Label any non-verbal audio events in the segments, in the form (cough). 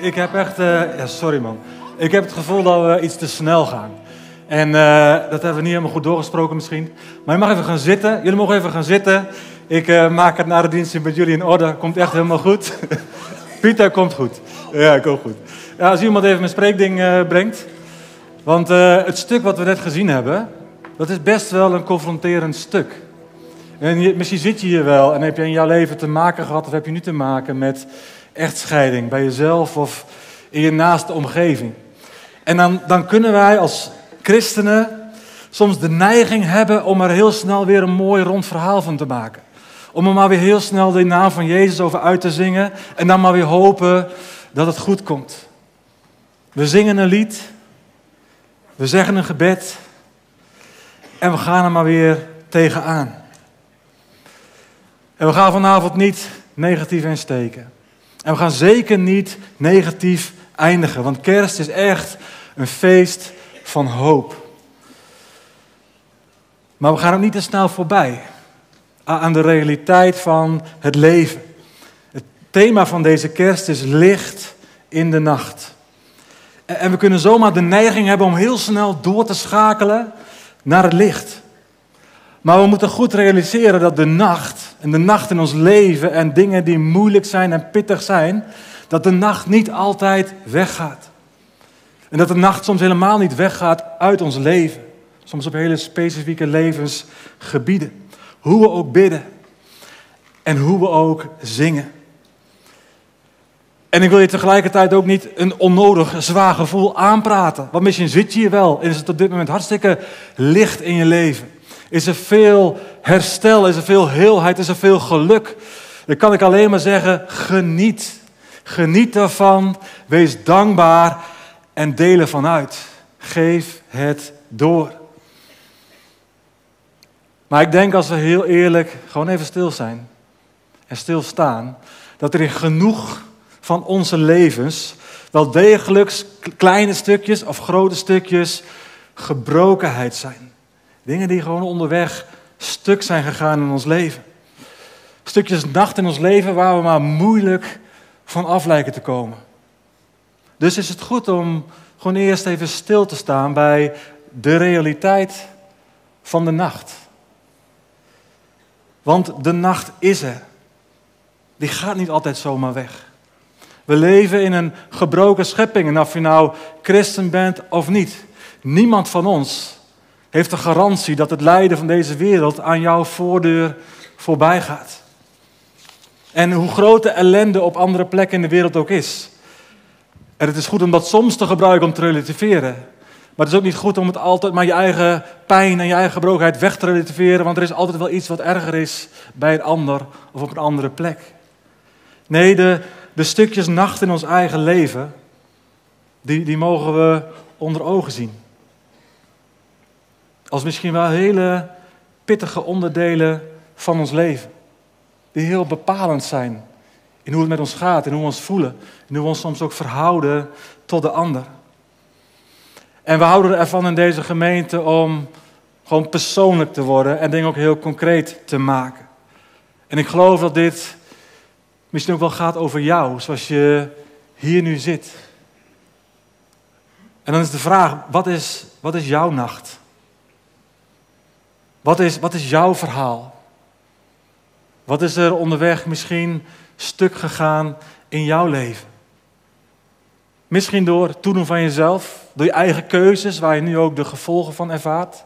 ik heb echt... eh, ja, sorry man. Ik heb het gevoel dat we iets te snel gaan. En eh, dat hebben we niet helemaal goed doorgesproken misschien. Maar je mag even gaan zitten. Jullie mogen even gaan zitten. Ik eh, maak het na de dienst met jullie in orde. Komt echt helemaal goed. (laughs) Pieter, komt goed. Ja, komt goed. Als iemand even mijn spreekding brengt. Want het stuk wat we net gezien hebben... dat is best wel een confronterend stuk. En misschien zit je hier wel en heb je in jouw leven te maken gehad... of heb je nu te maken met echtscheiding bij jezelf of in je naaste omgeving. En dan, dan kunnen wij als christenen soms de neiging hebben om er heel snel weer een mooi rond verhaal van te maken. Om er maar weer heel snel de naam van Jezus over uit te zingen en dan maar weer hopen dat het goed komt. We zingen een lied, we zeggen een gebed en we gaan er maar weer tegenaan. En we gaan vanavond niet negatief insteken. En we gaan zeker niet negatief eindigen, want kerst is echt een feest van hoop. Maar we gaan ook niet te snel voorbij aan de realiteit van het leven. Het thema van deze kerst is licht in de nacht. En we kunnen zomaar de neiging hebben om heel snel door te schakelen naar het licht. Maar we moeten goed realiseren dat de nacht en de nacht in ons leven en dingen die moeilijk zijn en pittig zijn, dat de nacht niet altijd weggaat. En dat de nacht soms helemaal niet weggaat uit ons leven. Soms op hele specifieke levensgebieden. Hoe we ook bidden en hoe we ook zingen. En ik wil je tegelijkertijd ook niet een onnodig zwaar gevoel aanpraten. Want misschien zit je hier wel en is het op dit moment hartstikke licht in je leven. Is er veel herstel, is er veel heelheid, is er veel geluk. Dan kan ik alleen maar zeggen, geniet. Geniet daarvan, wees dankbaar en deel ervan uit. Geef het door. Maar ik denk als we heel eerlijk gewoon even stil zijn en stilstaan, dat er in genoeg van onze levens wel degelijk kleine stukjes of grote stukjes gebrokenheid zijn. Dingen die gewoon onderweg stuk zijn gegaan in ons leven. Stukjes nacht in ons leven waar we maar moeilijk van af lijken te komen. Dus is het goed om gewoon eerst even stil te staan bij de realiteit van de nacht. Want de nacht is er. Die gaat niet altijd zomaar weg. We leven in een gebroken schepping. En of je nou christen bent of niet. Niemand van ons heeft de garantie dat het lijden van deze wereld aan jouw voordeur voorbij gaat. En hoe groot de ellende op andere plekken in de wereld ook is. En het is goed om dat soms te gebruiken om te relativeren. Maar het is ook niet goed om het altijd maar je eigen pijn en je eigen gebrokenheid weg te relativeren. Want er is altijd wel iets wat erger is bij een ander of op een andere plek. Nee, de, de stukjes nacht in ons eigen leven, die, die mogen we onder ogen zien. Als misschien wel hele pittige onderdelen van ons leven. Die heel bepalend zijn in hoe het met ons gaat, in hoe we ons voelen. En hoe we ons soms ook verhouden tot de ander. En we houden ervan in deze gemeente om gewoon persoonlijk te worden en dingen ook heel concreet te maken. En ik geloof dat dit misschien ook wel gaat over jou, zoals je hier nu zit. En dan is de vraag, wat is, wat is jouw nacht? Wat is, wat is jouw verhaal? Wat is er onderweg misschien stuk gegaan in jouw leven? Misschien door het toedoen van jezelf, door je eigen keuzes, waar je nu ook de gevolgen van ervaart.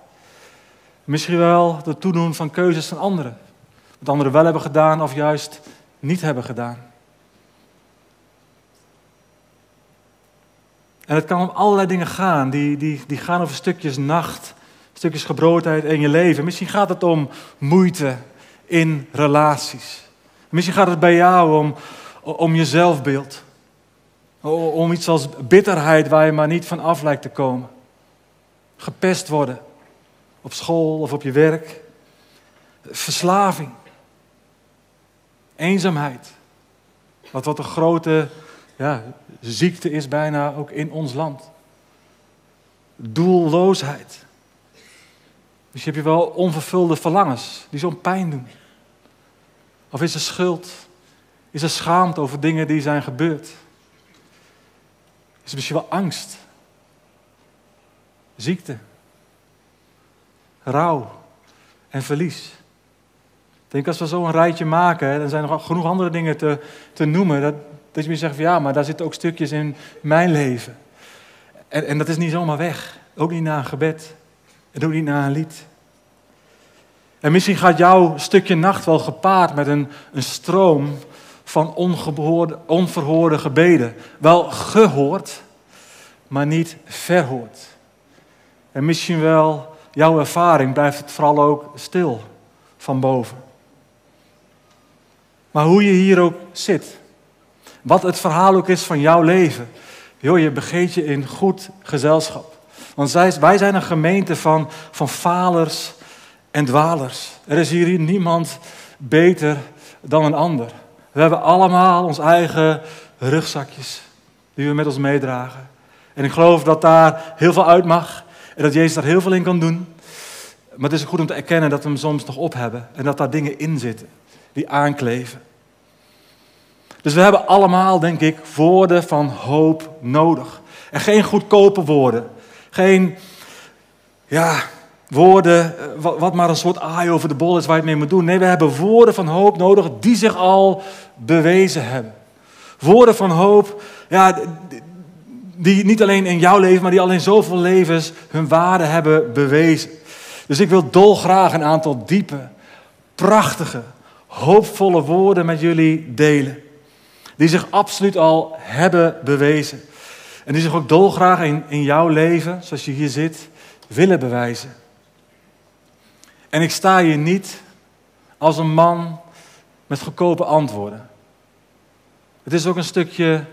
Misschien wel door het toedoen van keuzes van anderen. Wat anderen wel hebben gedaan of juist niet hebben gedaan. En het kan om allerlei dingen gaan, die, die, die gaan over stukjes nacht, stukjes gebroodheid in je leven. Misschien gaat het om moeite in relaties. Misschien gaat het bij jou om, om je zelfbeeld. Om iets als bitterheid waar je maar niet van af lijkt te komen. Gepest worden. Op school of op je werk. Verslaving. Eenzaamheid. Wat wat een grote ja, ziekte is bijna ook in ons land. Doelloosheid. Misschien heb je wel onvervulde verlangens die zo'n pijn doen. Of is er schuld? Is er schaamte over dingen die zijn gebeurd? Is misschien wel angst. Ziekte. Rouw. En verlies. Ik denk als we zo een rijtje maken, dan zijn er nog genoeg andere dingen te, te noemen. Dat, dat je meer zegt van ja, maar daar zitten ook stukjes in mijn leven. En, en dat is niet zomaar weg. Ook niet na een gebed. En ook niet na een lied. En misschien gaat jouw stukje nacht wel gepaard met een, een stroom van onverhoorde gebeden. Wel gehoord, maar niet verhoord. En misschien wel jouw ervaring blijft het vooral ook stil van boven. Maar hoe je hier ook zit, wat het verhaal ook is van jouw leven, joh, je begeet je in goed gezelschap. Want wij zijn een gemeente van, van falers en dwalers. Er is hier niemand beter dan een ander. We hebben allemaal ons eigen rugzakjes die we met ons meedragen. En ik geloof dat daar heel veel uit mag en dat Jezus daar heel veel in kan doen. Maar het is goed om te erkennen dat we hem soms nog op hebben en dat daar dingen in zitten die aankleven. Dus we hebben allemaal, denk ik, woorden van hoop nodig. En geen goedkope woorden. Geen, ja, woorden, eh, wat maar een soort aai over de bol is waar je het mee moet doen. Nee, we hebben woorden van hoop nodig die zich al bewezen hebben. Woorden van hoop, ja, die niet alleen in jouw leven, maar die al in zoveel levens hun waarde hebben bewezen. Dus ik wil dolgraag een aantal diepe, prachtige, hoopvolle woorden met jullie delen. Die zich absoluut al hebben bewezen. En die zich ook dolgraag in, in jouw leven, zoals je hier zit, willen bewijzen. En ik sta hier niet als een man met goedkope antwoorden. Het is ook een stukje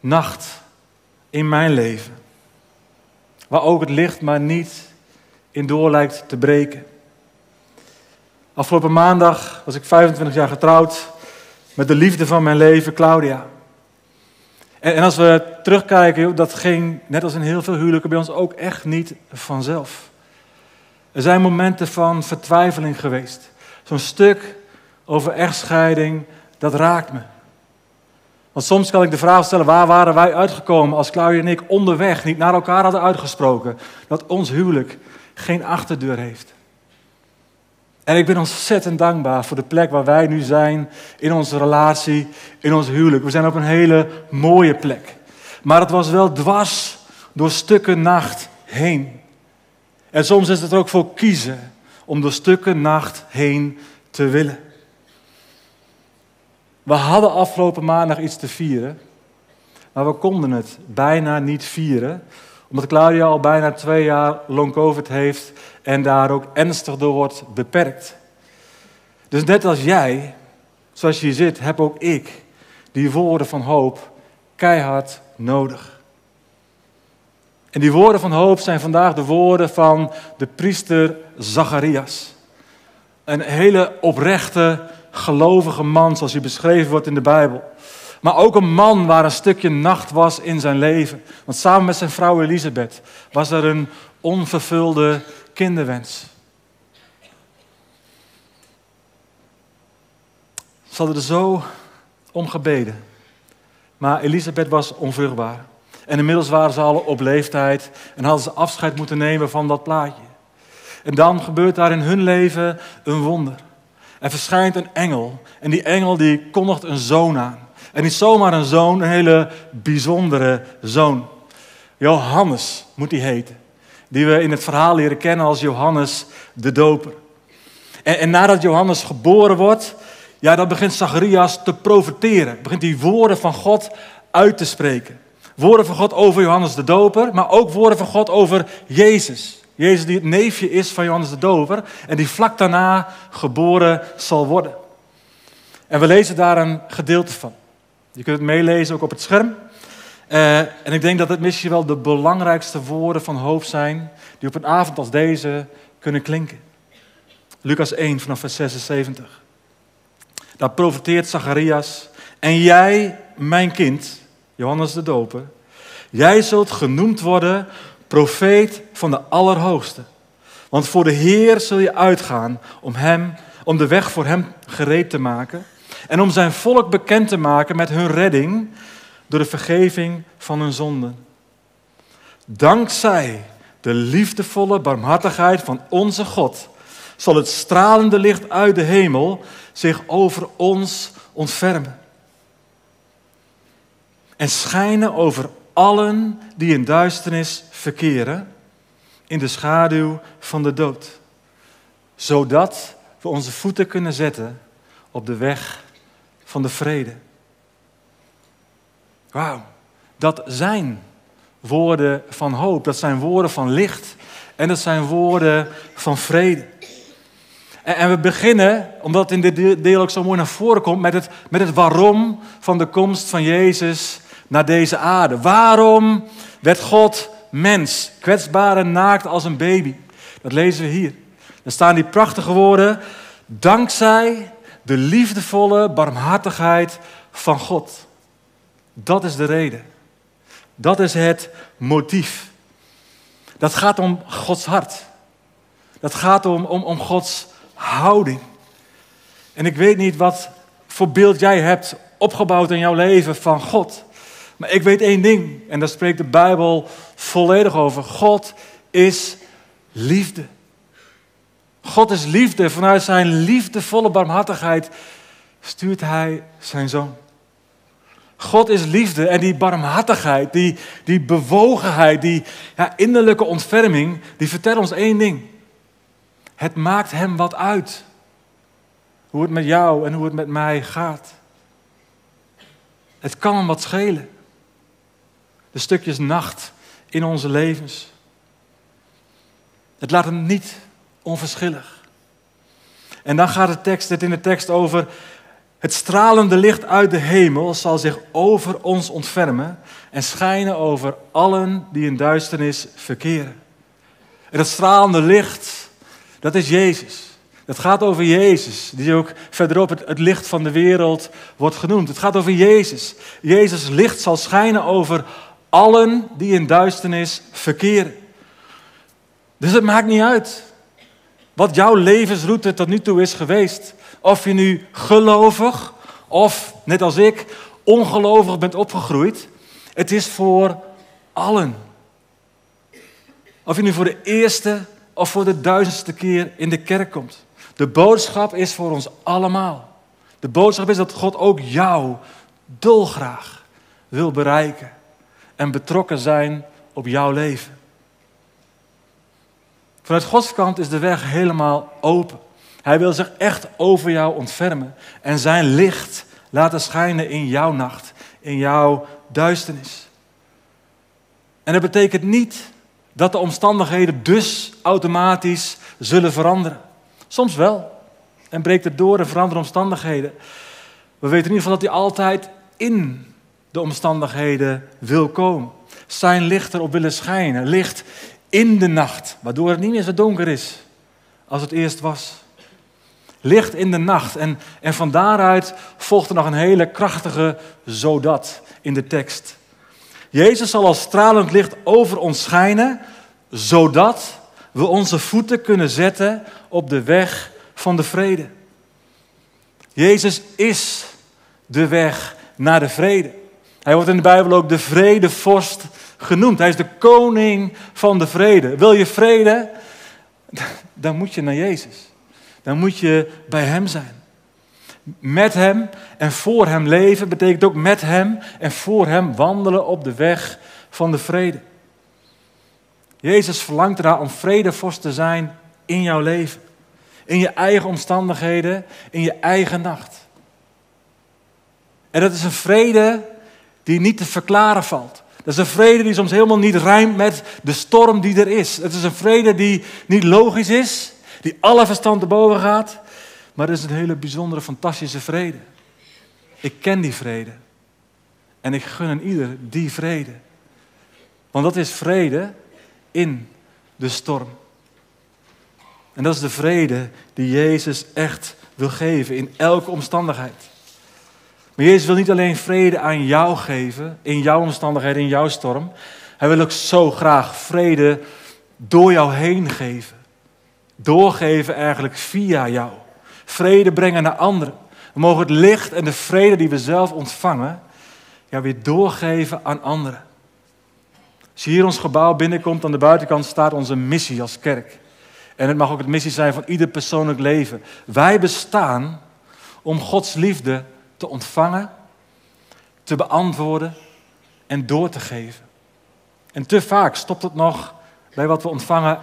nacht in mijn leven. Waar ook het licht maar niet in door lijkt te breken. Afgelopen maandag was ik 25 jaar getrouwd met de liefde van mijn leven, Claudia. En, en als we terugkijken, dat ging net als in heel veel huwelijken bij ons ook echt niet vanzelf. Er zijn momenten van vertwijfeling geweest. Zo'n stuk over echtscheiding, dat raakt me. Want soms kan ik de vraag stellen, waar waren wij uitgekomen als Claudia en ik onderweg niet naar elkaar hadden uitgesproken dat ons huwelijk geen achterdeur heeft. En ik ben ontzettend dankbaar voor de plek waar wij nu zijn in onze relatie, in ons huwelijk. We zijn op een hele mooie plek. Maar het was wel dwars door stukken nacht heen. En soms is het er ook voor kiezen om door stukken nacht heen te willen. We hadden afgelopen maandag iets te vieren, maar we konden het bijna niet vieren, omdat Claudia al bijna twee jaar long COVID heeft en daar ook ernstig door wordt beperkt. Dus net als jij, zoals je zit, heb ook ik die woorden van hoop keihard nodig. En die woorden van hoop zijn vandaag de woorden van de priester Zacharias. Een hele oprechte, gelovige man, zoals hij beschreven wordt in de Bijbel. Maar ook een man waar een stukje nacht was in zijn leven. Want samen met zijn vrouw Elisabeth was er een onvervulde kinderwens. Ze hadden er zo om gebeden. Maar Elisabeth was onvruchtbaar. En inmiddels waren ze al op leeftijd en hadden ze afscheid moeten nemen van dat plaatje. En dan gebeurt daar in hun leven een wonder. Er verschijnt een engel. En die engel die kondigt een zoon aan. En niet zomaar een zoon, een hele bijzondere zoon. Johannes moet hij heten. Die we in het verhaal leren kennen als Johannes de Doper. En, en nadat Johannes geboren wordt, ja, dan begint Zacharias te profeteren. Begint die woorden van God uit te spreken. Woorden van God over Johannes de Doper, maar ook woorden van God over Jezus. Jezus die het neefje is van Johannes de Doper en die vlak daarna geboren zal worden. En we lezen daar een gedeelte van. Je kunt het meelezen ook op het scherm. Uh, en ik denk dat het misschien wel de belangrijkste woorden van hoop zijn die op een avond als deze kunnen klinken. Lucas 1 vanaf vers 76. Daar profeteert Zacharias. En jij, mijn kind, Johannes de Doper, jij zult genoemd worden profeet van de Allerhoogste. Want voor de Heer zul je uitgaan om, hem, om de weg voor hem gereed te maken en om zijn volk bekend te maken met hun redding door de vergeving van hun zonden. Dankzij de liefdevolle barmhartigheid van onze God zal het stralende licht uit de hemel zich over ons ontfermen. En schijnen over allen die in duisternis verkeren, in de schaduw van de dood. Zodat we onze voeten kunnen zetten op de weg van de vrede. Wauw, dat zijn woorden van hoop, dat zijn woorden van licht en dat zijn woorden van vrede. En, we beginnen, omdat in dit deel ook zo mooi naar voren komt, met het, met het waarom van de komst van Jezus naar deze aarde. Waarom werd God mens, kwetsbaar en naakt als een baby? Dat lezen we hier. Er staan die prachtige woorden, dankzij de liefdevolle barmhartigheid van God. Dat is de reden. Dat is het motief. Dat gaat om Gods hart. Dat gaat om, om, om Gods houding. En ik weet niet wat voor beeld jij hebt opgebouwd in jouw leven van God. Maar ik weet één ding, en daar spreekt de Bijbel volledig over. God is liefde. God is liefde. Vanuit zijn liefdevolle barmhartigheid stuurt hij zijn zoon. God is liefde en die barmhartigheid, die, die bewogenheid, die ja, innerlijke ontferming, die vertelt ons één ding. Het maakt hem wat uit. Hoe het met jou en hoe het met mij gaat. Het kan hem wat schelen. De stukjes nacht in onze levens. Het laat hem niet onverschillig. En dan gaat de tekst, het in de tekst over het stralende licht uit de hemel zal zich over ons ontfermen en schijnen over allen die in duisternis verkeren. En dat stralende licht, dat is Jezus. Het gaat over Jezus, die ook verderop het, het licht van de wereld wordt genoemd. Het gaat over Jezus. Jezus licht zal schijnen over allen die in duisternis verkeren. Dus het maakt niet uit wat jouw levensroute tot nu toe is geweest. Of je nu gelovig of, net als ik, ongelovig bent opgegroeid. Het is voor allen. Of je nu voor de eerste of voor de duizendste keer in de kerk komt. De boodschap is voor ons allemaal. De boodschap is dat God ook jou dolgraag wil bereiken en betrokken zijn op jouw leven. Vanuit Gods kant is de weg helemaal open. Hij wil zich echt over jou ontfermen en zijn licht laten schijnen in jouw nacht, in jouw duisternis. En dat betekent niet dat de omstandigheden dus automatisch zullen veranderen. Soms wel. En breekt het door en veranderen omstandigheden. We weten in ieder geval dat hij altijd in de omstandigheden wil komen. Zijn licht erop willen schijnen. Licht in de nacht, waardoor het niet meer zo donker is als het eerst was. Licht in de nacht. En, en van daaruit volgt er nog een hele krachtige zodat in de tekst. Jezus zal als stralend licht over ons schijnen, zodat we onze voeten kunnen zetten op de weg van de vrede. Jezus is de weg naar de vrede. Hij wordt in de Bijbel ook de vredevorst genoemd. Hij is de koning van de vrede. Wil je vrede? (laughs) Dan moet je naar Jezus. Dan moet je bij Hem zijn. Met Hem en voor Hem leven betekent ook met Hem en voor Hem wandelen op de weg van de vrede. Jezus verlangt eraan om vredevorst te zijn in jouw leven. In je eigen omstandigheden, in je eigen nacht. En dat is een vrede die niet te verklaren valt. Dat is een vrede die soms helemaal niet rijmt met de storm die er is. Het is een vrede die niet logisch is, die alle verstand erboven gaat. Maar het is een hele bijzondere, fantastische vrede. Ik ken die vrede. En ik gun een ieder die vrede. Want dat is vrede in de storm. En dat is de vrede die Jezus echt wil geven in elke omstandigheid. Maar Jezus wil niet alleen vrede aan jou geven, in jouw omstandigheden, in jouw storm. Hij wil ook zo graag vrede door jou heen geven. Doorgeven eigenlijk via jou. Vrede brengen naar anderen. We mogen het licht en de vrede die we zelf ontvangen, ja, weer doorgeven aan anderen. Als je hier ons gebouw binnenkomt, aan de buitenkant staat onze missie als kerk. En het mag ook het missie zijn van ieder persoonlijk leven. Wij bestaan om Gods liefde te ontvangen, te beantwoorden en door te geven. En te vaak stopt het nog bij wat we ontvangen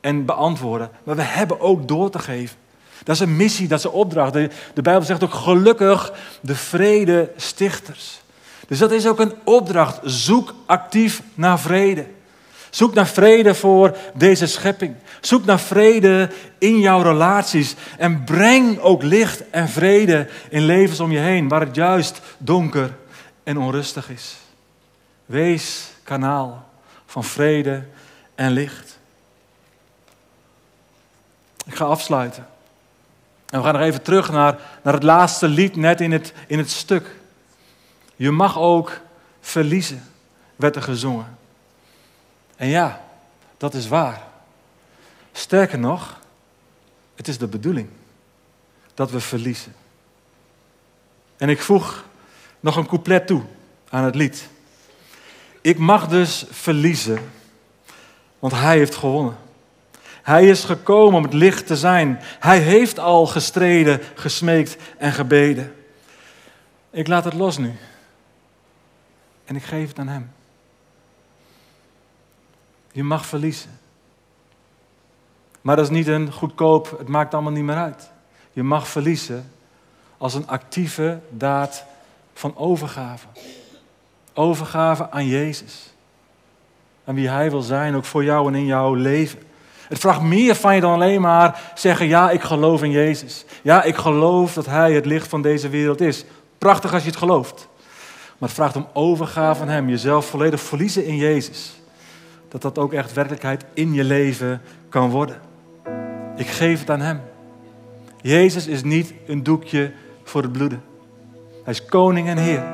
en beantwoorden. Maar we hebben ook door te geven. Dat is een missie, dat is een opdracht. De, Bijbel zegt ook gelukkig de vrede stichters. Dus dat is ook een opdracht. Zoek actief naar vrede. Zoek naar vrede voor deze schepping. Zoek naar vrede in jouw relaties. En breng ook licht en vrede in levens om je heen, waar het juist donker en onrustig is. Wees kanaal van vrede en licht. Ik ga afsluiten. En we gaan nog even terug naar, naar het laatste lied net in het, in het stuk. Je mag ook verliezen, werd er gezongen. En ja, dat is waar. Sterker nog, het is de bedoeling dat we verliezen. En ik voeg nog een couplet toe aan het lied. Ik mag dus verliezen, want hij heeft gewonnen. Hij is gekomen om het licht te zijn. Hij heeft al gestreden, gesmeekt en gebeden. Ik laat het los nu. En ik geef het aan Hem. Je mag verliezen. Maar dat is niet een goedkoop, het maakt allemaal niet meer uit. Je mag verliezen als een actieve daad van overgave. Overgave aan Jezus. Aan wie Hij wil zijn, ook voor jou en in jouw leven. Het vraagt meer van je dan alleen maar zeggen: Ja, ik geloof in Jezus. Ja, ik geloof dat Hij het licht van deze wereld is. Prachtig als je het gelooft. Maar het vraagt om overgave aan Hem, jezelf volledig verliezen in Jezus. Dat dat ook echt werkelijkheid in je leven kan worden. Ik geef het aan Hem. Jezus is niet een doekje voor het bloeden. Hij is koning en Heer.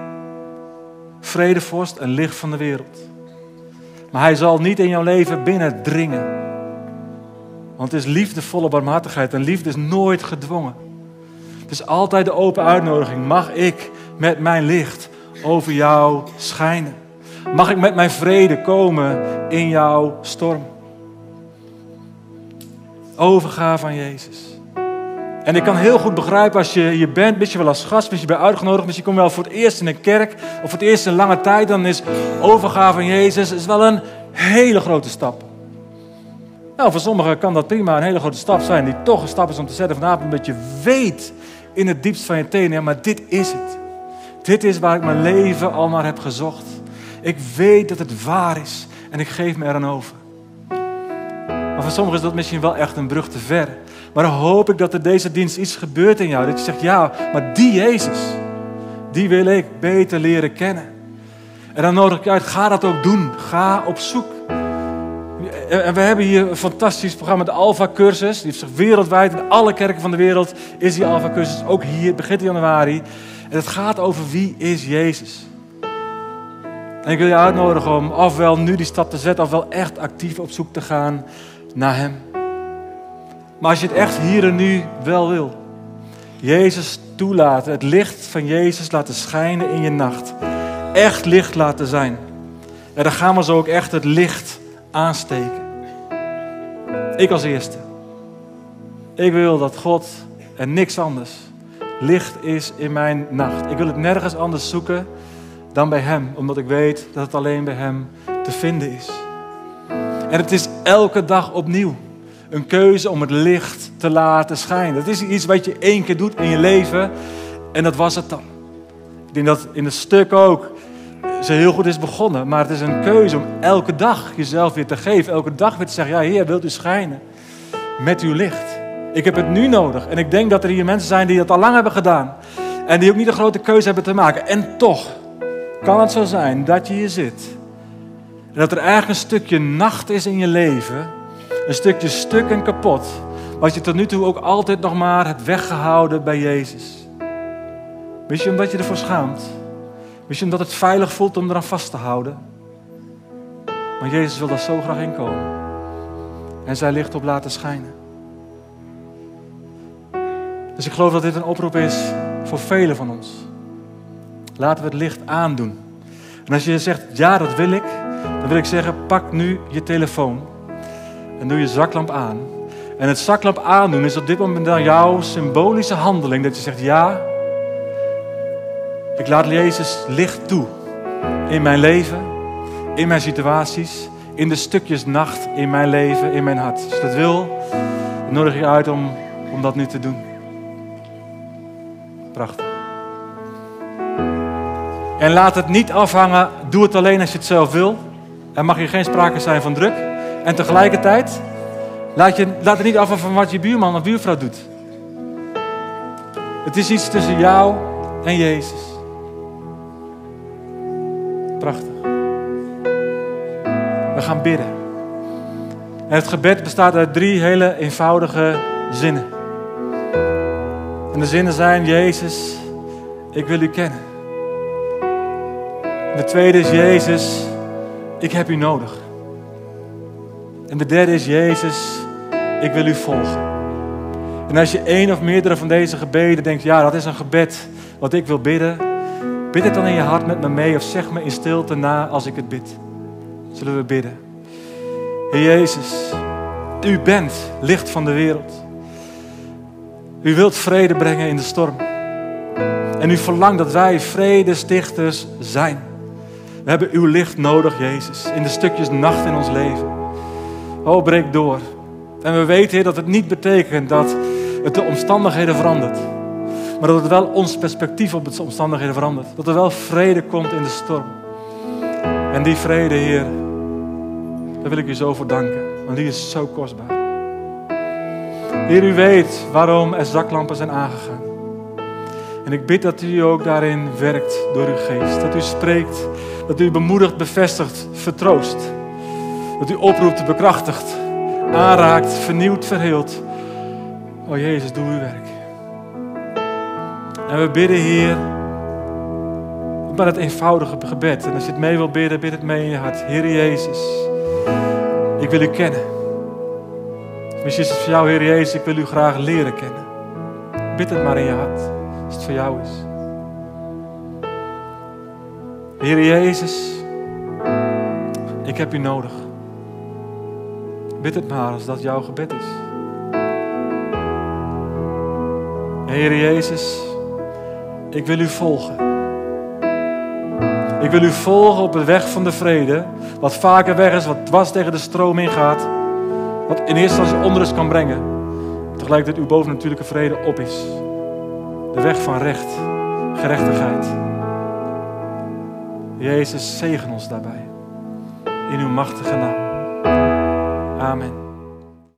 Vredevorst en licht van de wereld. Maar Hij zal niet in jouw leven binnendringen. Want het is liefdevolle barmhartigheid en liefde is nooit gedwongen. Het is altijd de open uitnodiging. Mag ik met mijn licht over jou schijnen? Mag ik met mijn vrede komen in jouw storm? Overgave aan Jezus. En ik kan heel goed begrijpen als je hier bent, misschien wel als gast, misschien ben je uitgenodigd, misschien kom je wel voor het eerst in een kerk of voor het eerst in lange tijd, dan is overgave aan Jezus is wel een hele grote stap. Nou, voor sommigen kan dat prima een hele grote stap zijn, die toch een stap is om te zetten vanavond, omdat je weet in het diepst van je tenen, ja, maar dit is het. Dit is waar ik mijn leven al naar heb gezocht. Ik weet dat het waar is en ik geef me eraan over. Maar voor sommigen is dat misschien wel echt een brug te ver. Maar dan hoop ik dat er deze dienst iets gebeurt in jou. Dat je zegt, ja, maar die Jezus, die wil ik beter leren kennen. En dan nodig ik uit, ga dat ook doen. Ga op zoek. En we hebben hier een fantastisch programma, de Alpha-cursus. Die heeft zich wereldwijd, in alle kerken van de wereld is die Alpha-cursus. Ook hier, begint januari. En het gaat over wie is Jezus. En ik wil je uitnodigen om ofwel nu die stap te zetten, ofwel echt actief op zoek te gaan naar Hem. Maar als je het echt hier en nu wel wil, Jezus toelaten, het licht van Jezus laten schijnen in je nacht, echt licht laten zijn. En dan gaan we zo ook echt het licht aansteken. Ik als eerste. Ik wil dat God en niks anders licht is in mijn nacht. Ik wil het nergens anders zoeken dan bij Hem, omdat ik weet dat het alleen bij Hem te vinden is. En het is elke dag opnieuw een keuze om het licht te laten schijnen. Dat is iets wat je één keer doet in je leven en dat was het dan. Ik denk dat in het stuk ook ze heel goed is begonnen, maar het is een keuze om elke dag jezelf weer te geven. Elke dag weer te zeggen, ja Heer, wilt u schijnen met uw licht. Ik heb het nu nodig. En ik denk dat er hier mensen zijn die dat al lang hebben gedaan. En die ook niet een grote keuze hebben te maken. En toch kan het zo zijn dat je hier zit. En dat er ergens een stukje nacht is in je leven. Een stukje stuk en kapot. Wat je tot nu toe ook altijd nog maar hebt weggehouden bij Jezus. Misschien omdat je ervoor schaamt. Misschien omdat het veilig voelt om eraan vast te houden. Maar Jezus wil daar zo graag in komen. En zij licht op laten schijnen. Dus ik geloof dat dit een oproep is voor velen van ons. Laten we het licht aandoen. En als je zegt, ja, dat wil ik, dan wil ik zeggen, pak nu je telefoon en doe je zaklamp aan. En het zaklamp aandoen is op dit moment dan jouw symbolische handeling. Dat je zegt, ja, ik laat Jezus licht toe in mijn leven, in mijn situaties, in de stukjes nacht in mijn leven, in mijn hart. Als je dat wil, nodig ik je uit om, om dat nu te doen. Prachtig. En laat het niet afhangen, doe het alleen als je het zelf wil. Er mag hier geen sprake zijn van druk. En tegelijkertijd, laat, je, laat het niet afhangen van wat je buurman of buurvrouw doet. Het is iets tussen jou en Jezus. Prachtig. We gaan bidden. En het gebed bestaat uit drie hele eenvoudige zinnen. En de zinnen zijn: Jezus, ik wil u kennen. De tweede is: Jezus, ik heb u nodig. En de derde is: Jezus, ik wil u volgen. En als je één of meerdere van deze gebeden denkt: ja, dat is een gebed wat ik wil bidden, bid het dan in je hart met me mee of zeg me in stilte na als ik het bid. Zullen we bidden? Heer Jezus, u bent licht van de wereld. U wilt vrede brengen in de storm. En u verlangt dat wij vredestichters zijn. We hebben uw licht nodig, Jezus, in de stukjes nacht in ons leven. Oh, breek door. En we weten, Heer, dat het niet betekent dat het de omstandigheden verandert. Maar dat het wel ons perspectief op de omstandigheden verandert. Dat er wel vrede komt in de storm. En die vrede, Heer, daar wil ik u zo voor danken. Want die is zo kostbaar. Heer, u weet waarom er zaklampen zijn aangegaan. En ik bid dat u ook daarin werkt door uw geest. Dat u spreekt, dat u bemoedigt, bevestigt, vertroost. Dat u oproept, bekrachtigt, aanraakt, vernieuwt, verheelt. O Jezus, doe uw werk. En we bidden, Heer, maar het eenvoudige gebed. En als je het mee wil bidden, bid het mee in je hart. Heer Jezus, ik wil u kennen. Misschien is het voor jou, Heer Jezus, ik wil u graag leren kennen. Bid het maar in je hart, als het voor jou is. Heer Jezus, ik heb u nodig. Bid het maar als dat jouw gebed is. Heer Jezus, ik wil u volgen. Ik wil u volgen op de weg van de vrede, wat vaker weg is, wat dwars tegen de stroom ingaat, wat in eerste instantie onrust kan brengen, tegelijkertijd uw bovennatuurlijke vrede op is. De weg van recht, gerechtigheid. Jezus, zegen ons daarbij. In uw machtige naam. Amen.